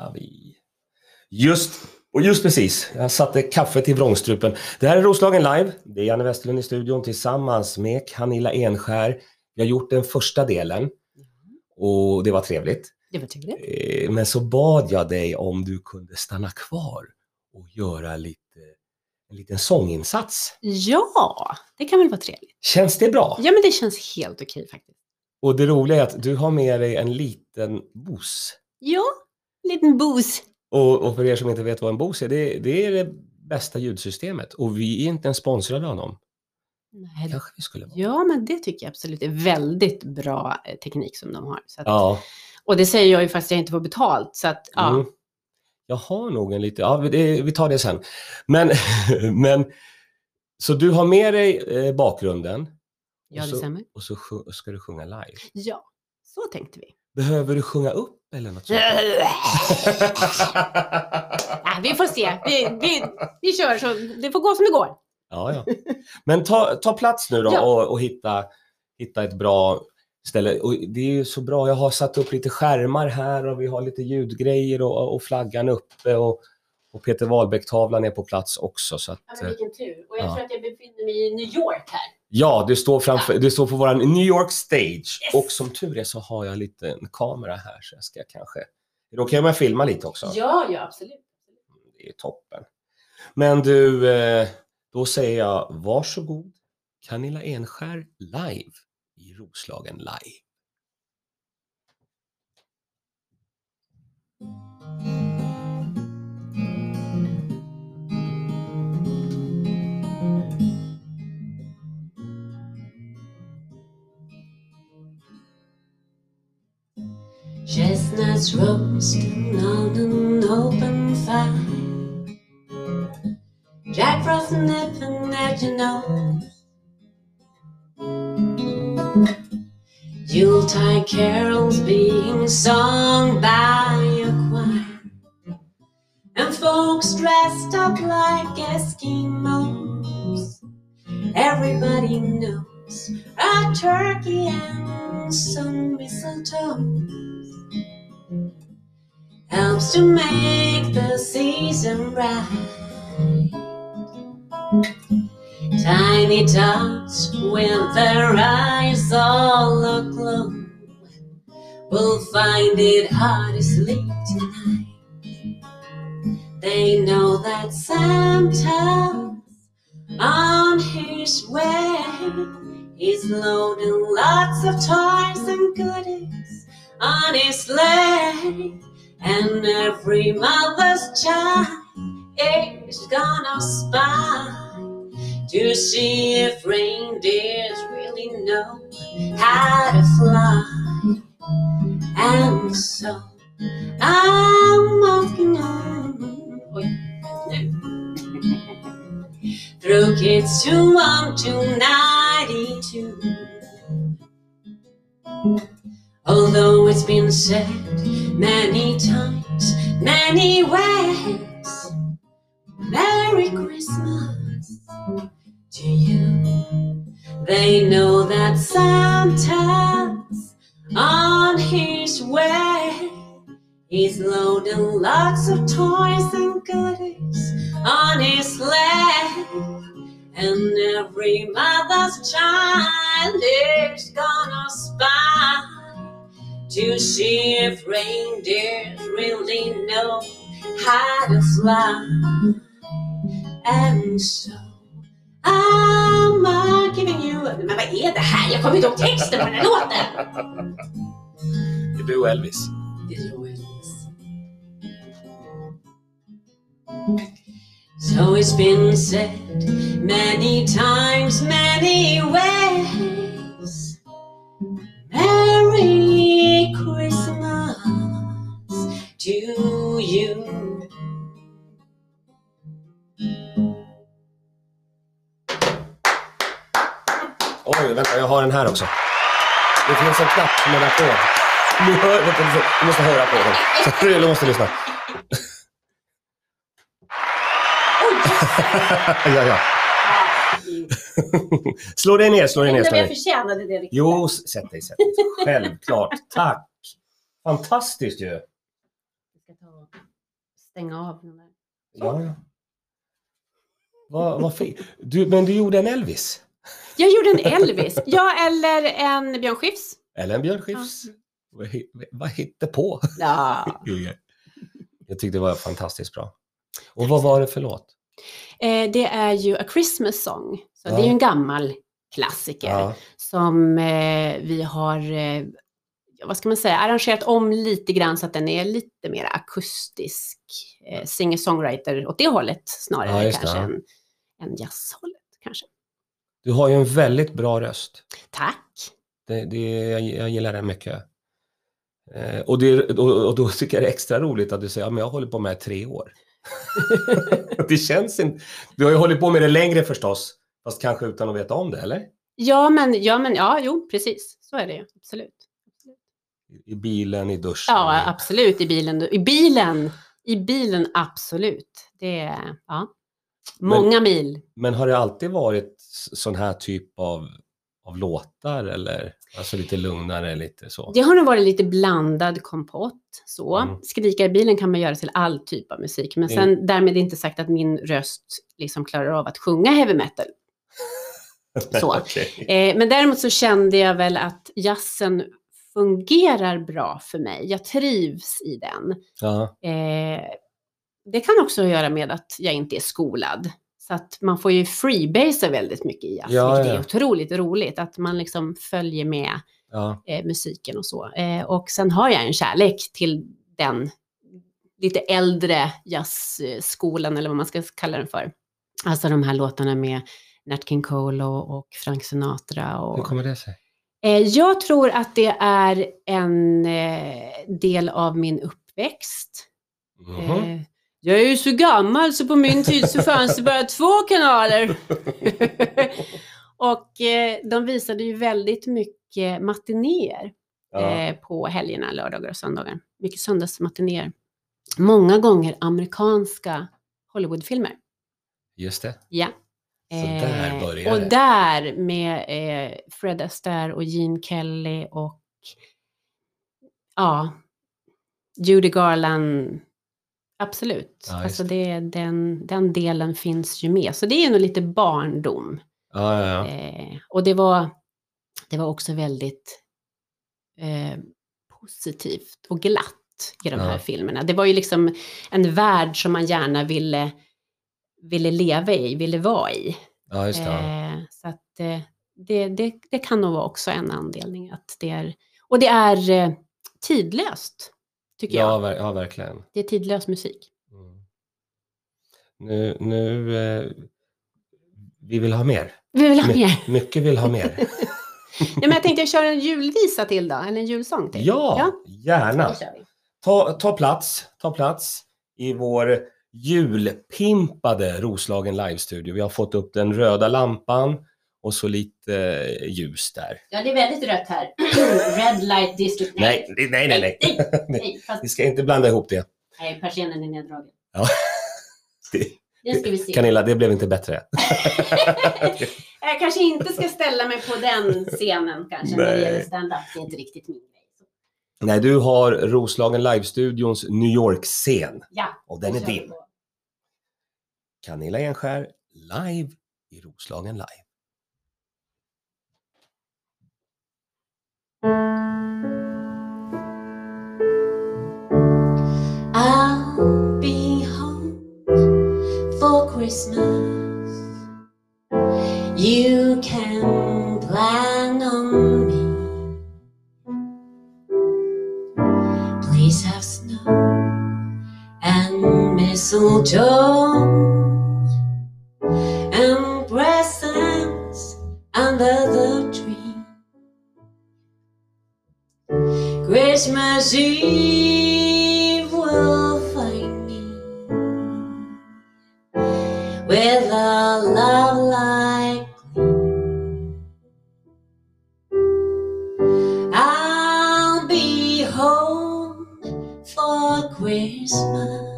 Ja, vi... Just, och just precis, jag satte kaffet i vrångstrupen. Det här är Roslagen live. Det är Janne Westerlund i studion tillsammans med Camilla Enskär. Vi har gjort den första delen och det var trevligt. Det var trevligt. Eh, Men så bad jag dig om du kunde stanna kvar och göra lite, en liten sånginsats. Ja, det kan väl vara trevligt. Känns det bra? Ja, men det känns helt okej faktiskt. Och det roliga är att du har med dig en liten bos. Ja, liten booze. Och, och för er som inte vet vad en bos är, det, det är det bästa ljudsystemet. Och vi är inte ens sponsrade av dem. Nej, Kanske vi skulle vara. Ja, men det tycker jag absolut är väldigt bra eh, teknik som de har. Så att, Ja. Och det säger jag ju fast jag inte får betalt. Så att, ja. Mm. Jag har nog en lite, ja det, vi tar det sen. Men, men, så du har med dig eh, bakgrunden ja, och det så, stämmer. och så sju- ska du sjunga live. Ja, så tänkte vi. Behöver du sjunga upp eller något sånt? Nej, vi får se. Vi, vi, vi kör så det får gå som det går. ja, ja. Men ta, ta plats nu då Ja. och, och hitta, hitta ett bra ställe. Och det är ju så bra, jag har satt upp lite skärmar här och vi har lite ljudgrejer och, och flaggan uppe och, och Peter Wahlbeck-tavlan är på plats också. Så att, eh, vilken tur. Och jag Ja. tror att jag befinner mig i New York här. Ja, du står, framför, du står på våran New York stage. Och som tur är så har jag lite en kamera här så jag ska kanske... Då kan jag filma lite också. Ja, ja, absolut. Det är toppen. Men du, eh, då säger jag varsågod Camilla Enskär live i Roslagen live. Chestnuts roasting on an open fire. Jack Frost nipping at your nose. Yuletide carols being sung by a choir. And folks dressed up like Eskimos. Everybody knows a turkey and some mistletoe helps to make the season bright. Tiny tots with their eyes all aglow will find it hard to sleep tonight. They know that Santa's on his way. He's loading lots of toys and goodies on his sleigh. And every mother's child is gonna spy to see if reindeers really know how to fly. And so I'm walking on through kids who want to 92. Although it's been said many times, many ways, Merry Christmas to you. They know that Santa's on his way. He's loading lots of toys and goodies on his sleigh. And every mother's child is gonna spy to see if reindeers really know how to fly. And so I'm uh, giving you... Men vad är det här? Jag kommer inte ihåg texten på den här låten! Det är du och Elvis. Det är jag, Elvis. So it's been said many times, many ways. To you. Oj, vänta, jag har den här också. Det finns en knapp som är på. Du, hör, vänta, du, måste höra på den. Så Du måste lyssna. ja, ja. slå dig ner, slå dig ner. Slå om jag dig. förtjänade det. Jo, sätt dig, sätt dig. Självklart. Tack. Fantastiskt ju. Ska ta och stänga av den där. Ja, ja. Vad, vad fint. Du, men du gjorde en Elvis? Jag gjorde en Elvis. Ja, eller en Björn Skifs. Eller en Björn Skifs? Vad, hi- vad hittar på? Ja. Jag tyckte det var fantastiskt bra. Och vad var det för låt? Eh, det är ju A Christmas Song. Så Ja. Det är ju en gammal klassiker Ja, som eh, vi har, eh, ja, vad ska man säga, arrangerat om lite grann så att den är lite mer akustisk. Eh, Singer-songwriter åt det hållet snarare Ja, kanske än, än jazzhållet kanske. du har ju en väldigt bra röst. Tack! Det, det, jag, jag gillar den mycket. Eh, och, det, och, och då tycker jag det är extra roligt att du säger att ja, jag håller på med det i tre år. det känns inte... Du har ju hållit på med det längre förstås, fast kanske utan att veta om det, eller? Ja, men ja, men, ja jo, precis. Så är det ju. Absolut. I bilen, i duschen. Ja, absolut. I bilen. I bilen, i bilen absolut. Det är, ja. Många mil. Men har det alltid varit sån här typ av, av låtar eller alltså lite lugnare, lite så? Det har nog varit lite blandad kompott. Så. Mm. Skrika i bilen kan man göra till all typ av musik. Men Mm. sen därmed inte sagt att min röst liksom klarar av att sjunga heavy metal. så. Okej. Eh, men däremot så kände jag väl att jazzen fungerar bra för mig. Jag trivs i den. Eh, det kan också göra med att jag inte är skolad. Så att man får ju freebasea väldigt mycket i jazz, Ja, ja. är otroligt roligt. Att man liksom följer med ja, eh, musiken och så. Eh, och sen har jag en kärlek till den lite äldre jazzskolan, eller vad man ska kalla den för. Alltså de här låtarna med Nat King Cole och, och Frank Sinatra. hur Och, kommer det sig? Eh, Jag tror att det är en eh, del av min uppväxt. Eh, Jag är ju så gammal så på min tid så fanns det bara två kanaler. och de visade ju väldigt mycket matinéer Ja, på helgerna, lördagar och söndagar. Mycket söndagsmatinéer. Många gånger amerikanska Hollywoodfilmer. just det. Ja. Så där började och där med eh, Fred Astaire och Gene Kelly och ja, Judy Garland. Absolut. Ja, alltså det, den, den delen finns ju med. Så det är nog lite barndom. Ja, ja. Eh, och det var, det var också väldigt eh, positivt och glatt i de här filmerna. Det var ju liksom en värld som man gärna ville, ville leva i, ville vara i. ja just det. ja. Eh, så att eh, det, det, det kan nog vara också en anledning att det är, och det är eh, tidlöst, tycker Ja, jag. ver- ja, verkligen. Det är tidlös musik. Mm. Nu, nu eh, vi vill ha mer. Vi vill ha My- mer. Mycket vill ha mer. Ja, men jag tänkte jag kör en julvisa till då, eller en julsång till. Ja, gärna. Kör vi. Ta, ta plats, ta plats i vår julpimpade Roslagen live-studio. Vi har fått upp den röda lampan och så lite eh, ljus där. Ja, det är väldigt rött här. Red light district. Nej, nej, nej, nej. nej. nej. nej, fast, Vi ska inte blanda ihop det. nej persiennen är neddragen. Ja. Det ska vi se. Camilla, det blev inte bättre. jag kanske inte ska ställa mig på den scenen kanske när det Nej. gäller stand-up. Det är inte riktigt min Nej, du har Roslagen live-studions New York-scen Ja, och den är din. på. Camilla Enskär live i Roslagen live. I'll be home for Christmas. You can plan mistletoe and presents under the tree. Christmas Eve will find me with a love like. I'll be home for Christmas,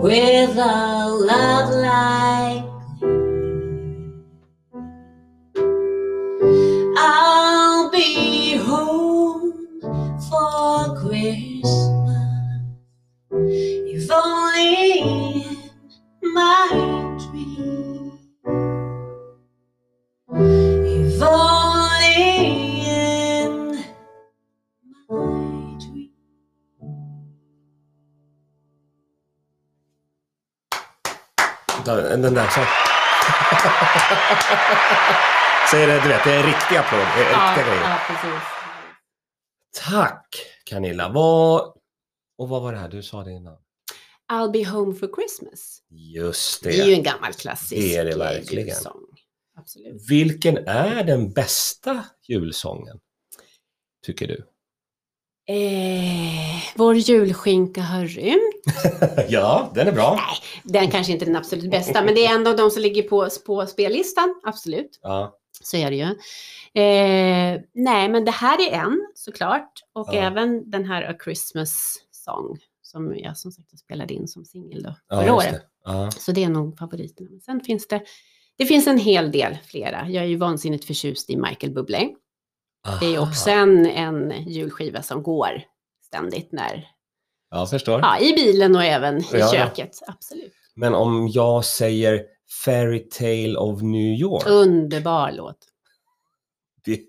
with a love like Den där så. Säg det, du vet, det är en riktig applåd. Det är riktiga grejer. ja, precis. Tack Camilla. Vad... Och vad var det här? Du sa det innan. I'll be home for Christmas. Just Det är ju det. en gammal klassisk Det är det verkligen. julsång. Absolut. Vilken är den bästa julsången? Tycker du? Eh, vår julskinka har rymt. ja, den är bra. Den kanske inte är den absolut bästa, men det är ändå de som ligger på, på spellistan. Absolut, Ja, så är det ju. Eh, nej, men det här är en såklart. Och Ja. även den här A Christmas Song som jag som sagt spelade in som singel då ja förra året. Ja. Så det är nog favoriterna. Men sen finns det, det finns en hel del flera. Jag är ju vansinnigt förtjust i Michael Bublé. Det är Aha. också en, en julskiva som går ständigt när, Ja, förstår. ja, i bilen och även i Ja, ja. köket. Absolut. Men om jag säger Fairy Tale of New York. Underbar låt. Det,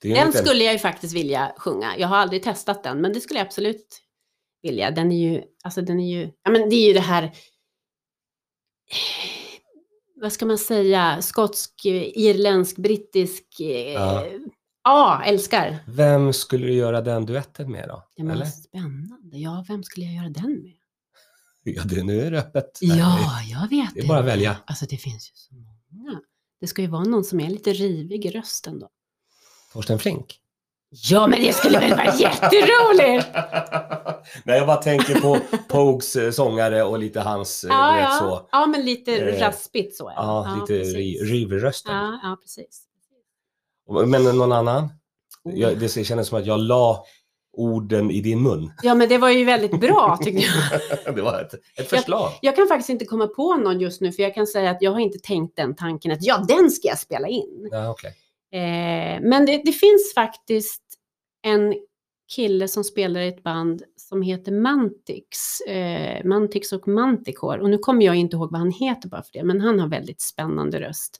det Den skulle jag ju faktiskt vilja sjunga. Jag har aldrig testat den, men det skulle jag absolut vilja. Den är ju, alltså den är ju, ja men det är ju det här, vad ska man säga, skotsk, irländsk, brittisk, eh, Ja. Ja, älskar. Vem skulle du göra den duetten med då? Ja, men Eller? spännande. Ja, vem skulle jag göra den med? Ja, det, nu är det öppet. Ja, jag vet Det är bara att välja. Alltså det finns ju så många. Det ska ju vara någon som är lite rivig i rösten då. Torsten Flink. Ja, men det skulle väl vara jätteroligt! Nej, jag bara tänker på Pogues eh, sångare och lite hans, eh, Ja, du vet ja. så. ja, men lite Eh, raspigt så. Ja, lite precis. ri- rivig i rösten. Ja, ja, precis. Men någon annan? Jag, det kändes som att jag la orden i din mun. Ja, men det var ju väldigt bra tycker jag. det var ett, ett förslag. Jag kan faktiskt inte komma på någon just nu, för jag kan säga att jag har inte tänkt den tanken att ja, den ska jag spela in. Ja, okej. Eh, men det, det finns faktiskt en kille som spelar i ett band som heter Mantix. Eh, Mantix och Manticore. Och nu kommer jag inte ihåg vad han heter bara för det, men han har väldigt spännande röst.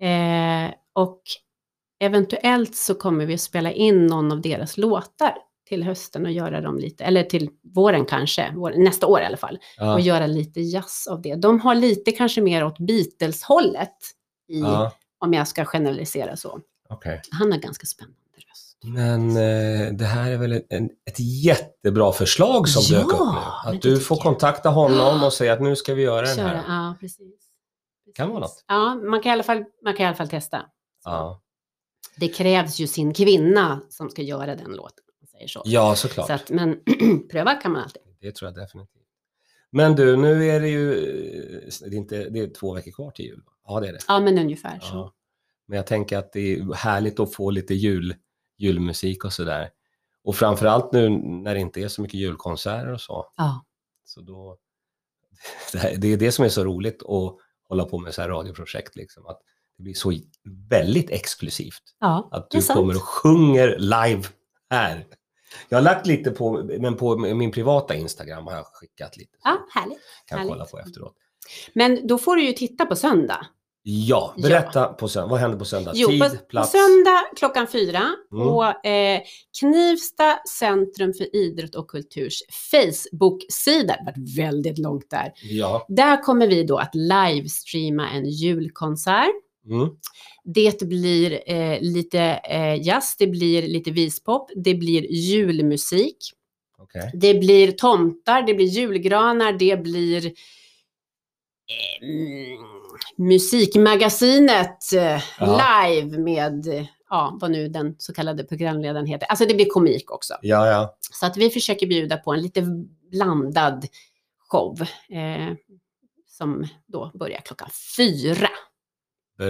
Eh, och eventuellt så kommer vi att spela in någon av deras låtar till hösten och göra dem lite, eller till våren kanske, vår, nästa år i alla fall, Ja, och göra lite jazz av det. De har lite kanske mer åt Beatles-hållet, i, ja, om jag ska generalisera så. okej. Han har ganska spännande röst. Men eh, det här är väl en, ett jättebra förslag som Ja, dök upp nu. Att du får kontakta honom och säga att nu ska vi göra den Köra, här. ja precis. Kan vara Precis. något. Ja, man kan, i alla fall, man kan i alla fall testa. Ja, Det krävs ju sin kvinna som ska göra den låten. Säger så. ja såklart. så att, men pröva kan man alltid. Det tror jag definitivt. Men du, nu är det ju eh, det är, inte, det är två veckor kvar till jul. Ja, det är det. Ja, men ungefär så. Ja. Men jag tänker att det är härligt att få lite jul, julmusik och sådär. Och framförallt nu när det inte är så mycket julkonserter och så. Ja. så då, det är det som är så roligt att hålla på med så här radioprojekt. Liksom, att det blir så väldigt exklusivt. ja, Att du kommer och sjunger live här. Jag har lagt lite på, men på min privata Instagram har jag skickat lite. Ja, härligt. kan härligt. kolla på efteråt. Men då får du ju titta på söndag. Ja, berätta på söndag. Vad händer på söndag? Jo, Tid, på, på plats? söndag klockan fyra Mm. på eh, Knivsta Centrum för idrott och kulturs Facebook-sida. Det varit väldigt långt där. Ja. Där kommer vi då att livestreama en julkonsert. Mm. Det blir eh, lite eh, jazz, det blir lite vispop, det blir julmusik, Okej. det blir tomtar, det blir julgranar, det blir mm, musikmagasinet eh, live med, eh, ja, vad nu den så kallade programledaren heter. Alltså det blir komik också. Ja, ja. Så att vi försöker bjuda på en lite blandad show eh, som då börjar klockan fyra.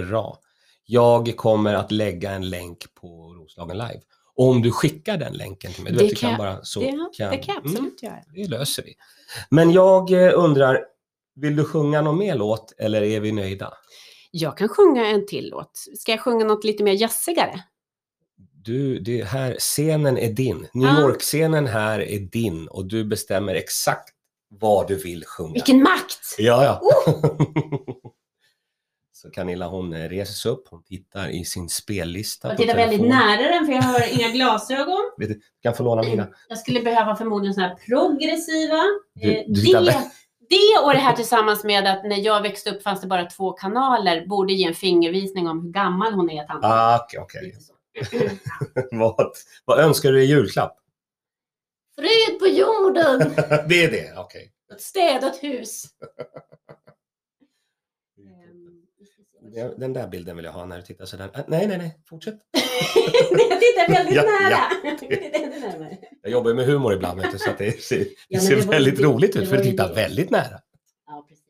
Bra. Jag kommer att lägga en länk på Roslagen Live. Om du skickar den länken till mig. Du Det vet, kan jag- bara, så det, kan, det kan jag Mm, absolut göra. det löser vi. Men jag eh, undrar, vill du sjunga någon mer låt eller är vi nöjda? Jag kan sjunga en till låt. Ska jag sjunga något lite mer jazzigare? Du, det här, scenen är din. New Ja. York-scenen här är din och du bestämmer exakt vad du vill sjunga. Vilken makt! Ja, ja. Så Camilla hon eh, reser sig upp, hon tittar i sin spellista Jag tittar väldigt nära den för jag har inga glasögon. Vet du, kan få låna mina. Jag skulle behöva förmodligen sådana här progressiva. Du- Eh, du det, det och det här tillsammans med att när jag växte upp fanns det bara två kanaler borde ge en fingervisning om hur gammal hon är. tanten. Ah, okej. Lite så. vad, vad önskar du i julklapp? Fred på jorden, det är det, okej. ett städat hus. Ja, Den där bilden vill jag ha när du tittar sådär. Ah, Nej, nej, nej, fortsätt. jag tittar väldigt Ja, nära. ja. Jag jobbar ju med humor ibland, vet du, så att det ser, det men ser det väldigt det- roligt ut för du tittar väldigt nära. Ja, precis.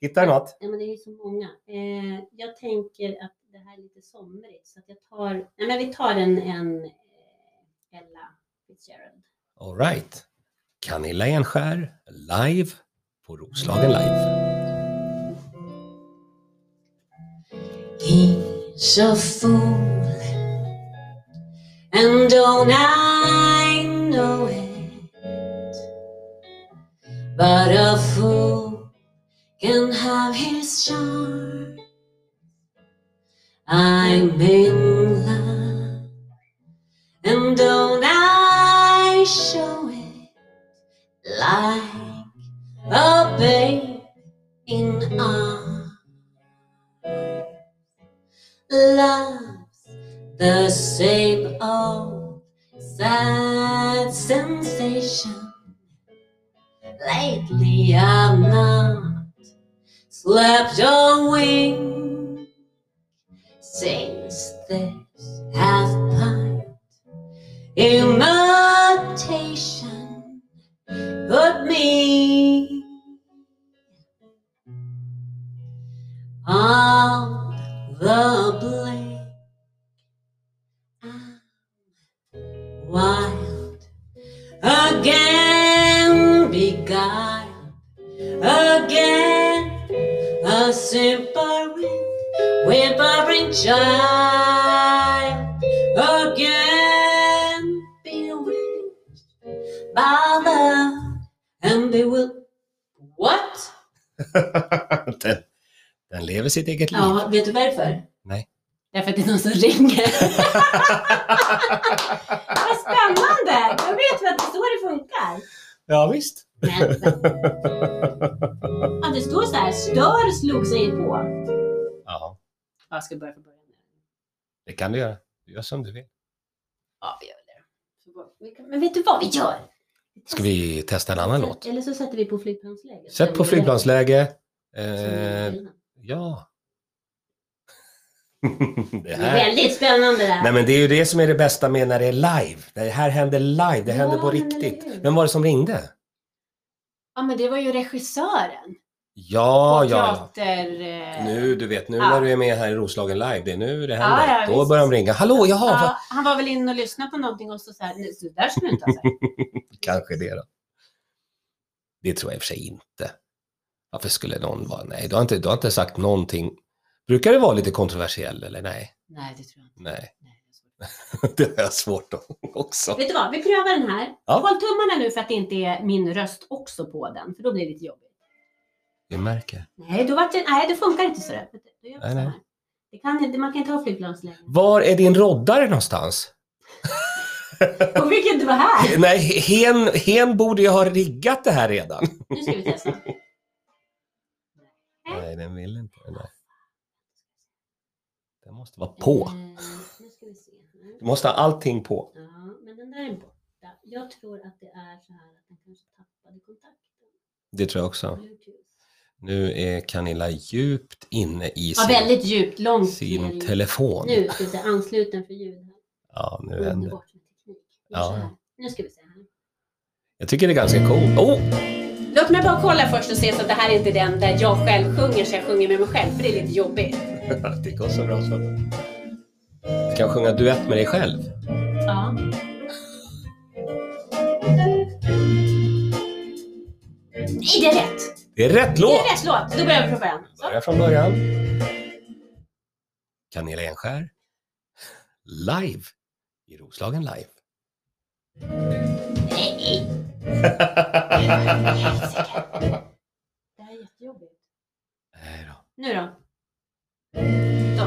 Hittar du något? Ja, men det är ju så många. Eh, jag tänker att det här är lite somrigt så att jag tar, nej men vi tar en, en eh, Ella Fitzgerald. All right. Camilla Enskär, live på Roslagen Live. He's a fool, and don't I know it? But a fool on the blink. I'm wild again, beguiled again, a simpering, whimpering child lever sitt eget liv. Ja, vet du varför? Nej. Därför att det är någon som ringer. Vad spännande! Jag vet ju att det är så det funkar. ja, visst. Men, ja, det står så här, stör slog sig på. Ja, Jag ska börja från början. det kan du göra. Du gör som du vill. Ja, vi gör det. Vi Men vet du vad vi gör? Ska vi testa en annan låt? Eller så sätter vi på flygplansläge. Sätt på flygplansläge. Eh, vi- ja. det Det är här. väldigt spännande det här. Nej men det är ju det som är det bästa med när det är live. Det här händer live, det Ja, händer på men riktigt. hur? Vem var det som ringde? Ja, men det var ju regissören. Ja, på ja, teater... eh, Nu, du vet, nu Ja. när du är med här i Roslagen live, det är nu det händer. Ja, ja, Då visst. börjar de ringa. Hallå, jaha, Ja, han var väl inne och lyssnade på någonting och så så här, "Nej, så där ska du inte ha sagt. kanske det då. Det tror jag i och för sig inte. Varför skulle någon vara, nej, du har inte, du har inte sagt någonting. Brukar det vara lite kontroversiell eller nej? Nej, det tror jag inte. Nej, Nej, det är svårt. det har jag svårt att också. Vet du vad, vi prövar den här. Ja. Håll tummarna nu för att det inte är min röst också på den, för då blir det lite jobbigt. Vi märker. Nej, då vart det, nej, det funkar inte sådär. Då gör Nej, så nej. Det kan, man kan inte ha flygplansläge. Var är din roddare någonstans? Och fick inte vara här. Nej, hen, hen borde ju ha riggat det här redan. Nu ska vi testa. Nej, den vill inte. Nej. Den måste vara på. Eh, nu ska vi se. här. Du måste ha allting på. Ja, men den där är borta. Jag tror att det är så här att den kanske tappade kontakten. Det tror jag också. Bluetooth. Nu är Camilla djupt inne i Ja, sin, väldigt djupt, långt sin telefon. Nu ska vi se, ansluten för ljud. här. Ja, nu händer det. Ja. Nu ska vi se här. Jag tycker det är ganska coolt. Oh! Låt mig bara kolla först och se så att det här är inte den där jag själv sjunger så jag sjunger med mig själv för det är lite jobbigt. det går så bra så. Du kan sjunga duett med dig själv. Ja. Nej, det är rätt! Det är rätt Det låt! är rätt låt! Då börjar vi från början. Börja från början. Camilla Enskär. Live. I Roslagen live. Nej! Det här är jättejobbigt. Nej då. Nu då? Så.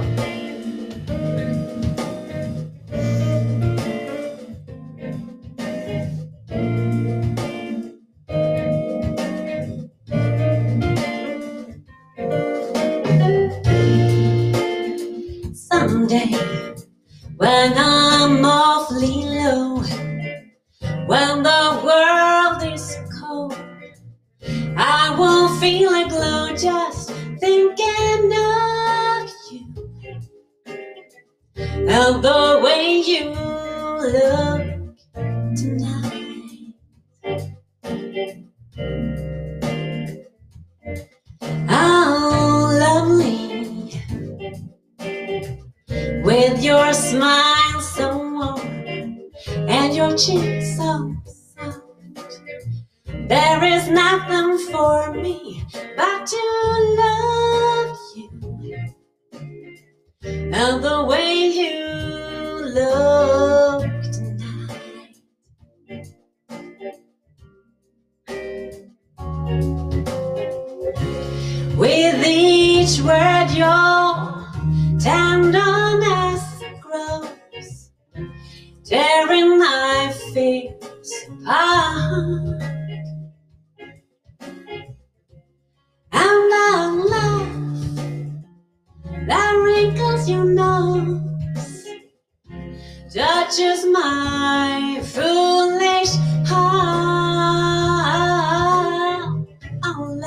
There is nothing for me but to love you. And the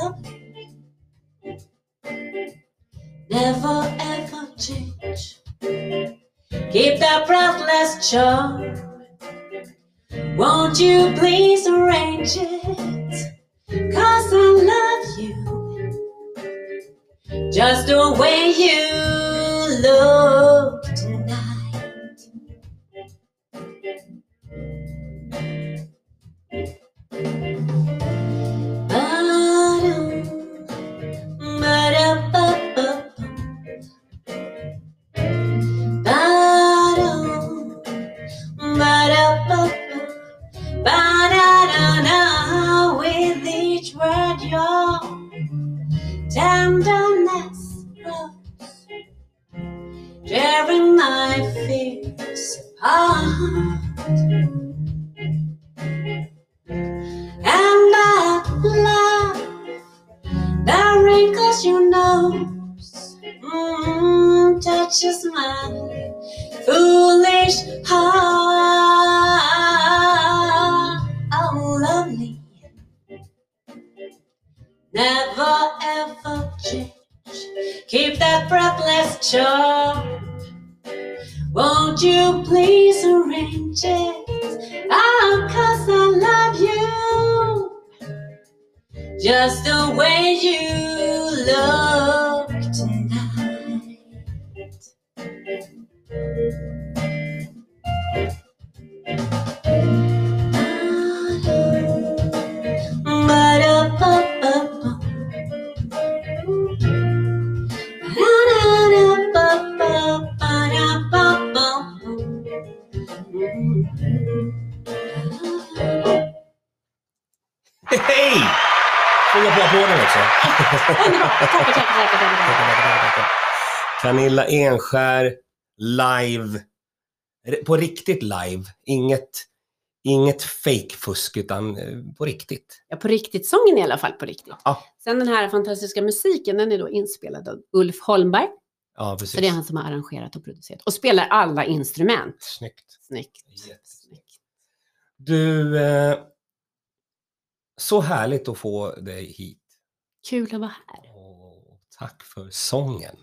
Love never ever change. Keep that breathless charm. Won't you please arrange it? every night feels apart. Hej! Får jag på applåden också? Underbart! Tackar, tackar, tackar. Camilla Enskär live. På riktigt live. Inget, inget fake-fusk utan eh, på riktigt. Ja, på riktigt. Sången är i alla fall på riktigt. Ja. Sen den här fantastiska musiken, den är då inspelad av Ulf Holmberg. Ja, precis. Så det är han som har arrangerat och producerat. Och spelar alla instrument. Snyggt. Snyggt. Snyggt. Du, eh, så härligt att få dig hit. Kul att vara här. Åh, tack för sången.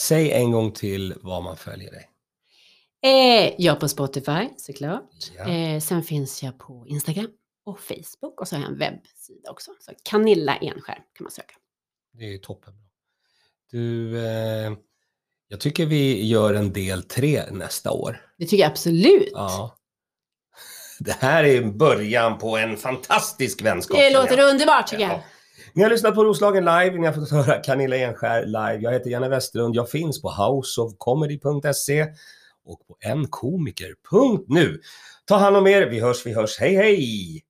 Säg en gång till var man följer dig. Eh, jag på Spotify såklart. Ja. Eh, sen finns jag på Instagram och Facebook och så har jag en webbsida också. Så Canilla Enskär kan man söka. Det är ju toppen. Du, eh, jag tycker vi gör en del tre nästa år. Det tycker jag absolut. Ja. Det här är början på en fantastisk vänskap. det låter underbart tycker jag. Ni har lyssnat på Roslagen live, ni har fått höra Camilla Enskär live. Jag heter Janne Westerlund, jag finns på houseofcomedy.se och på nkomiker.nu. Ta hand om er, vi hörs, vi hörs, hej hej!